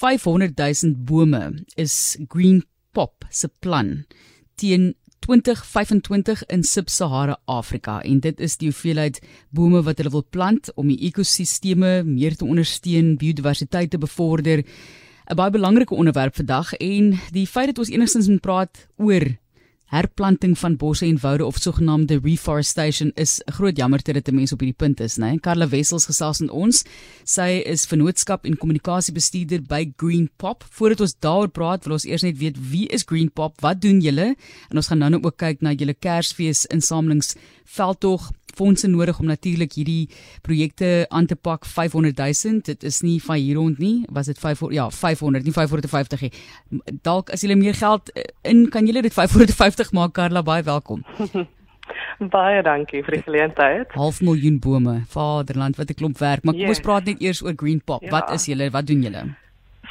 500 000 bome is Green Pop se plan teen 2025 in Sub-Sahara Afrika en dit is die hoeveelheid bome wat hulle wil plant om die ekosisteme meer te ondersteun, biodiversiteit te bevorder. 'n Baie belangrike onderwerp vandag en die feit dat ons enigstens moet praat oor herplanting van bosse en woude of sogenaamde reforestation is 'n groot jammerte dat 'n mens op hierdie punt is, né? Karla Wessels gesels met ons. Sy is vennootskap en kommunikasiebestuurder by Green Pop. Voordat ons daaroor praat, wil ons eers net weet wie is Green Pop? Wat doen julle? En ons gaan nou nou ook kyk na julle Kersfees insamelingsveldtog fondse nodig om natuurlik hierdie projekte aan te pak 500 000 dit is nie van hier rond nie. Was dit 500 ja 500 nie 550 nie. Dalk as jy meer geld eh, in kan jy dit 550 maak Karla. Baie welkom. Baie dankie vir die geleentheid. Half miljoen bome. Vaderland wat 'n klomp werk. Maar kom yes. ons praat net eers oor Green Pop. Ja. wat is julle? Wat doen julle?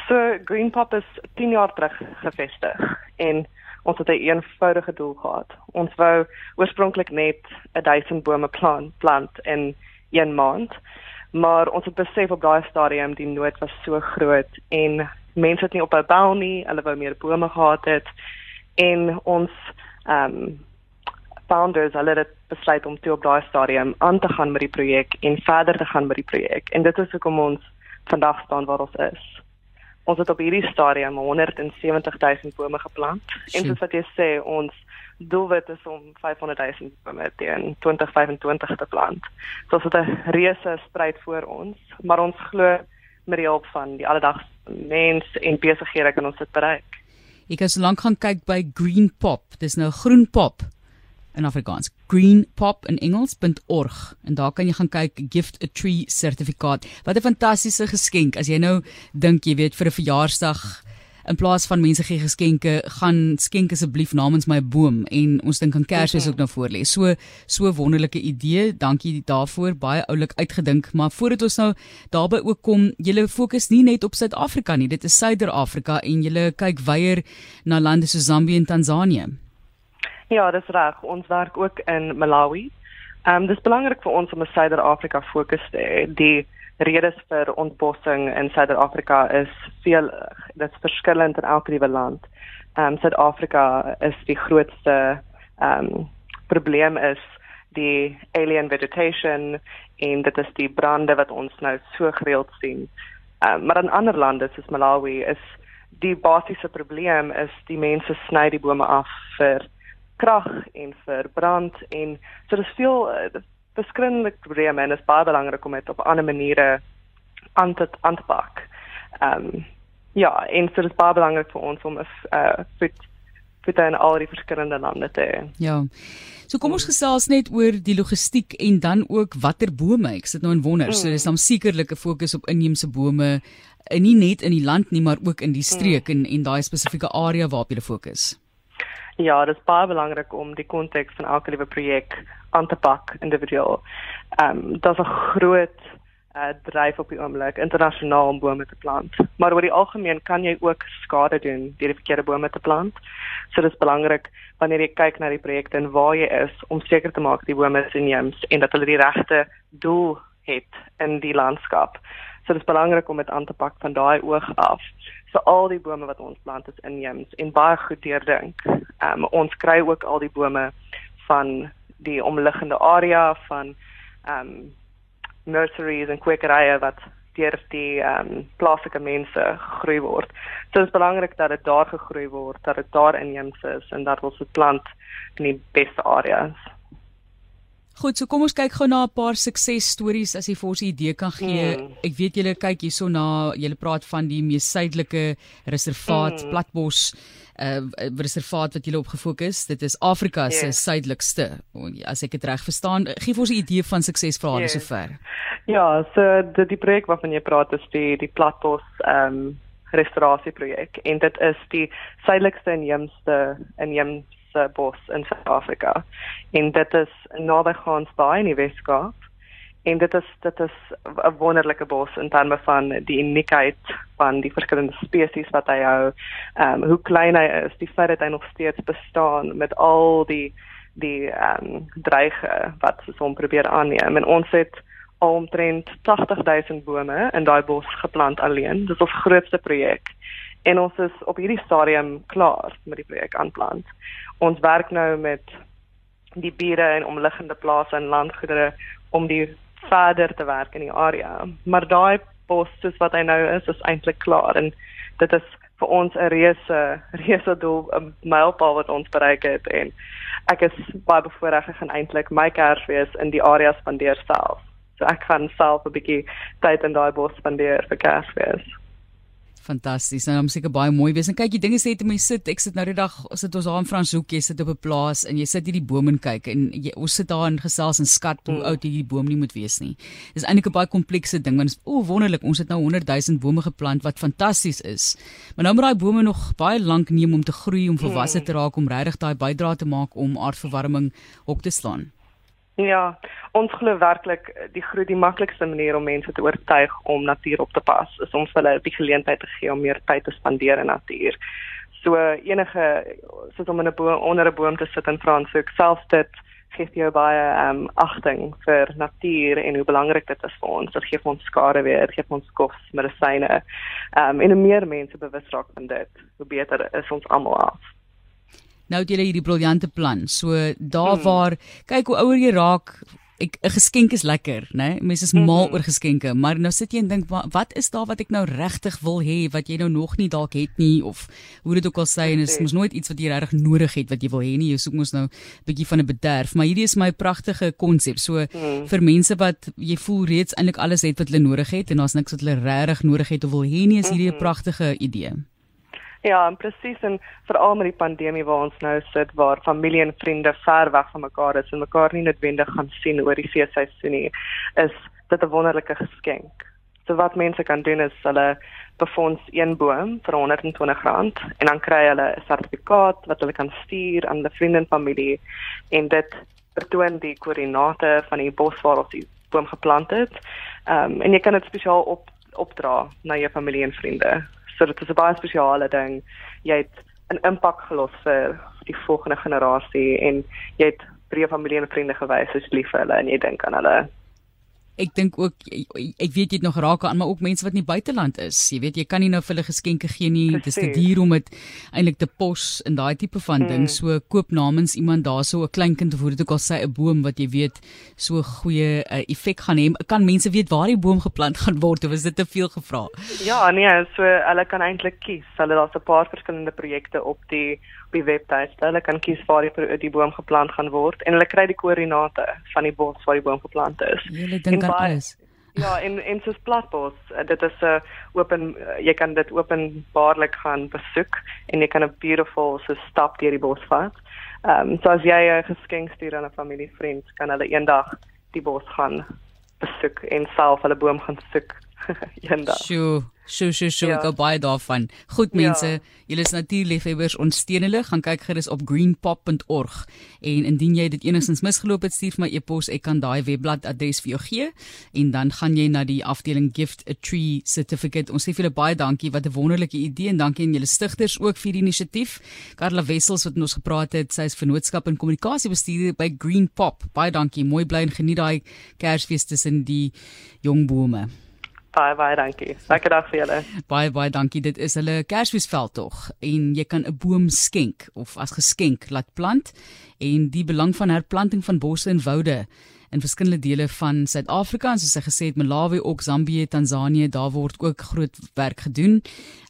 So Green Pop is 10 jaar terug gevestig en ons het 'n eenvoudige doel gehad. Ons wou oorspronklik net 1000 bome plant, plant in 1 maand. Maar ons het besef op daai stadium die nood was so groot en mense het nie op 'n bou nie, hulle wou meer bome gehad het en ons ehm um, founders hulle het besluit om toe op daai stadium aan te gaan met die projek en verder te gaan met die projek. En dit is hoekom ons vandag staan waar ons is. Ons het op hierdie stadium 170 000 bome geplant. En soos wat jy sê, ons doelwit is om 500 000 bome teen 2025 te plant. So dit is 'n reuse stryd voor ons, maar ons glo met die hulp van die alledaagse mense en besighede kan ons dit bereik. Ek het so lank gaan kyk by Green Pop. Dis nou Groen Pop in Afrikaans. greenpop.engels.org en daar kan jy gaan kyk gift a tree sertifikaat wat 'n fantastiese geskenk. As jy nou dink jy weet vir 'n verjaarsdag in plaas van mense gee geskenke gaan skenk asseblief namens my boom. En ons dink aan Kersfees ook nou voor lê so so wonderlike idee. Dankie daarvoor. Baie oulik uitgedink. Maar voordat ons nou daarby ook kom julle fokus nie net op Suid-Afrika nie. Dit is Suider-Afrika en julle kyk weier na lande so Zambië en Tansanië Ja, dis reg. Ons werk ook in Malawi. Ehm um, dis belangrik vir ons om 'n Suider-Afrika fokus te hê. Die redes vir ontbossing in Suider-Afrika is veel dit's verskillend in elke liewe land. Ehm um, Suid-Afrika is die grootste ehm um, probleem is die alien vegetation en dit is die brande wat ons nou so gereeld sien. Ehm um, maar in ander lande soos Malawi is die basiese probleem is die mense sny die bome af vir krag en vir brand en so dis veel uh, verskillende probleme en dit is baie belangrik om dit op ander maniere aan te aan te pak. Ehm um, ja, en so dis baie belangrik vir ons om 'n uh, fit fit dan al die verskillende lande te hê. Ja. So kom ons gesels net oor die logistiek en dan ook watter bome. Ek sit nou in wonder. Mm. So dis dan sekerlik 'n fokus op inheemse bome, en nie net in die land nie, maar ook in die streek mm. en en daai spesifieke area waarop jy fokus. Ja, dit is baie belangrik om die konteks van elke liewe projek aan te pak individueel. Ehm um, daar's 'n groot uh, dryf op die oomblik internasionaal om bome te plant. Maar oor die algemeen kan jy ook skade doen deur die verkeerde bome te plant. So dit is belangrik wanneer jy kyk na die projekte en waar jy is om seker te maak die bome is inheems en dat hulle die regte doel het in die landskap. So dit is belangrik om dit aan te pak van daai oog af. So al die bome wat ons plant is inheems en baie goed deurdink. Ehm um, ons kry ook al die bome van die omliggende area van ehm um, nurseries en kwekerye wat deur die ehm um, plaaslike mense gegroei word. So dit is belangrik dat dit daar gegroei word, dat dit daar inheems is en dat ons dit plant in die beste areas. Goed, so kom ons kyk gou na 'n paar suksesstories as jy vir ons 'n idee kan gee. Mm. Ek weet julle kyk hierso na julle praat van die mees suidelike reservaat mm. Platbos uh reservaat wat julle op gefokus. Dit is Afrika se yes. suidelikste. As ek dit reg verstaan, gee vir ons 'n idee van suksesverhale yes. sover. Ja, so die, die projek waarvan jy praat is die die Platbos ehm um, restaurasieprojek en dit is die suidelikste en jemste en jemste se bos in Suid-Afrika. En dit is naby Gansbaai in die Weskaap. En dit is dit is 'n wonderlike bos in terme van die uniekheid van die verskillende spesies wat hy hou. Ehm um, hoe klein hy is, die feit dat hy nog steeds bestaan met al die die ehm um, dreige wat se hom probeer aanneem. En ons het omtrent 80000 bome in daai bos geplant alleen. Dit is ons grootste projek en ons is op hierdie stadium klaar met die projek aanplant. Ons werk nou met die bure en omliggende plase en landgoedere om die verder te werk in die area. Maar daai bos soos wat hy nou is, is eintlik klaar en dit is vir ons 'n reuse reuse doel 'n mylpaal wat ons bereik het en ek is baie bevoorreg ek gaan eintlik my Kersfees in die area spandeer self. So ek gaan self 'n bietjie tyd in daai bos spandeer vir Kersfees. Fantasties. Nou, hom seker baie mooi wees. En kyk, die dinge sê dit mense sit, ek sit nou die dag, sit ons daar in Franshoek, jy sit op 'n plaas en jy sit hierdie bome en kyk en jy ons sit daar en gesels en skat hoe mm. oud hierdie boom nie moet wees nie. Dis eintlik 'n baie komplekse ding want o, wonderlik, ons het nou 100 000 bome geplant wat fantasties is. Maar nou moet daai bome nog baie lank neem om te groei, om volwasse mm. te raak, om regtig daai bydrae te maak om aardverwarming op te slaan. Ja, ons glo werklik die groot die maklikste manier om mense te oortuig om natuur op te pas is om hulle die geleentheid te gee om meer tyd te spandeer in natuur. So enige soos om in 'n boom onder 'n boom te sit in Franshoek, selfs dit gee jou baie ehm um, agting vir natuur en hoe belangrik dit is vir ons. Dit gee ons skare weer, dit gee ons kos, medisyne. Ehm um, en hoe meer mense bewus raak van dit, hoe beter is ons almal af. Nou het jy hierdie briljante plan. So daar hmm. waar kyk hoe ouer jy raak, 'n geskenk is lekker, né? Nee? Mense is mal hmm. oor geskenke, maar nou sit jy en dink wat is daar wat ek nou regtig wil hê wat jy nou nog nie dalk het nie of hoe dit ook al sê en is mos nooit iets wat jy regtig nodig het wat jy wil hê nie. Jy soek mos nou 'n bietjie van 'n bederf, maar hierdie is my pragtige konsep. So hmm. vir mense wat jy voel reeds eintlik alles het wat hulle nodig het en daar's niks wat hulle regtig nodig het of wil hê nie, is hierdie 'n hmm. pragtige idee. Ja, en presies en veral met die pandemie waar ons nou sit waar familie en vriende ver weg van mekaar is en mekaar nie noodwendig gaan sien oor die feesseisoen nie, is dit 'n wonderlike geskenk. So wat mense kan doen is hulle befonds een boom vir R120 en dan kry hulle 'n sertifikaat wat hulle kan stuur aan hulle vriende en familie en dit betoon die koördinate van die bos waar ons die boom geplant het. Ehm um, en jy kan dit spesiaal op opdra na jou familie en vriende. So dit is 'n baie spesiale ding. Jy het 'n impak gelos vir die volgende generasie en jy het vir jou familie en vriende gewys hoe lief hulle en jy dink aan hulle ek dink ook ek weet jy het nog raak aan maar ook mense wat nie buiteland is. Jy weet jy kan nie nou vir hulle geskenke gee nie. Dit is te duur om dit eintlik te pos in daai tipe van ding. Hmm. So koop namens iemand daarso 'n klein kind of hoe dit ook al sê 'n boom wat jy weet so goeie uh, effek gaan hê. Kan mense weet waar die boom geplant gaan word of is dit te veel gevra? Ja, nee, so hulle kan eintlik kies. Hulle daar's 'n paar verskillende projekte op die op die webtuiste. Hulle kan kies waar die die boom geplant gaan word en hulle kry die koördinate van die bos waar die boom geplant is. Julle dink aan alles. Ja, en en soos platbos, eh, dit is 'n uh, open uh, jy kan dit openbaarlik gaan besoek en jy kan 'n beautiful so stap deur die bos vat. Ehm um, so as jy 'n geskenk stuur aan 'n familievriend, kan hulle eendag die bos gaan besoek en self hulle boom gaan soek eendag. Sjoe. Sjoe, sjoe, sjoe, ja. ek baie daarvan. Goed mense, ja. julle is natuurliefhebbers, ons steun hulle. Gaan kyk gerus op greenpop.org. En indien jy dit enigstens misgeloop het, stuur my e-pos. Ek kan daai webblad adres vir jou gee en dan gaan jy na die afdeling gift a tree certificate. Ons sê vir julle baie dankie. Wat 'n wonderlike idee en dankie aan julle stigters ook vir die inisiatief. Karla Wessels wat ons gepraat het, sy is vennootskap en kommunikasie bestuurder by Greenpop. Baie dankie. Mooi bly en geniet daai Kersfees tussen die jong bome. Baie baie dankie. Lekker dag vir julle. Baie baie dankie. Dit is hulle Kersfeesveld tog en jy kan 'n boom skenk of as geskenk laat plant en die belang van herplanting van bosse en woude in verskillende dele van Suid-Afrika en soos hy gesê het Malawi, ook Zambië, Tansanië, daar word ook groot werk gedoen.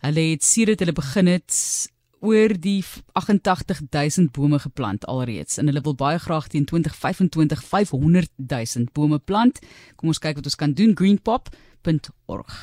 Hulle het sedert hulle begin het oor die 88000 bome geplant alreeds en hulle wil baie graag teen 2025 500000 bome plant. Kom ons kyk wat ons kan doen greenpop.org.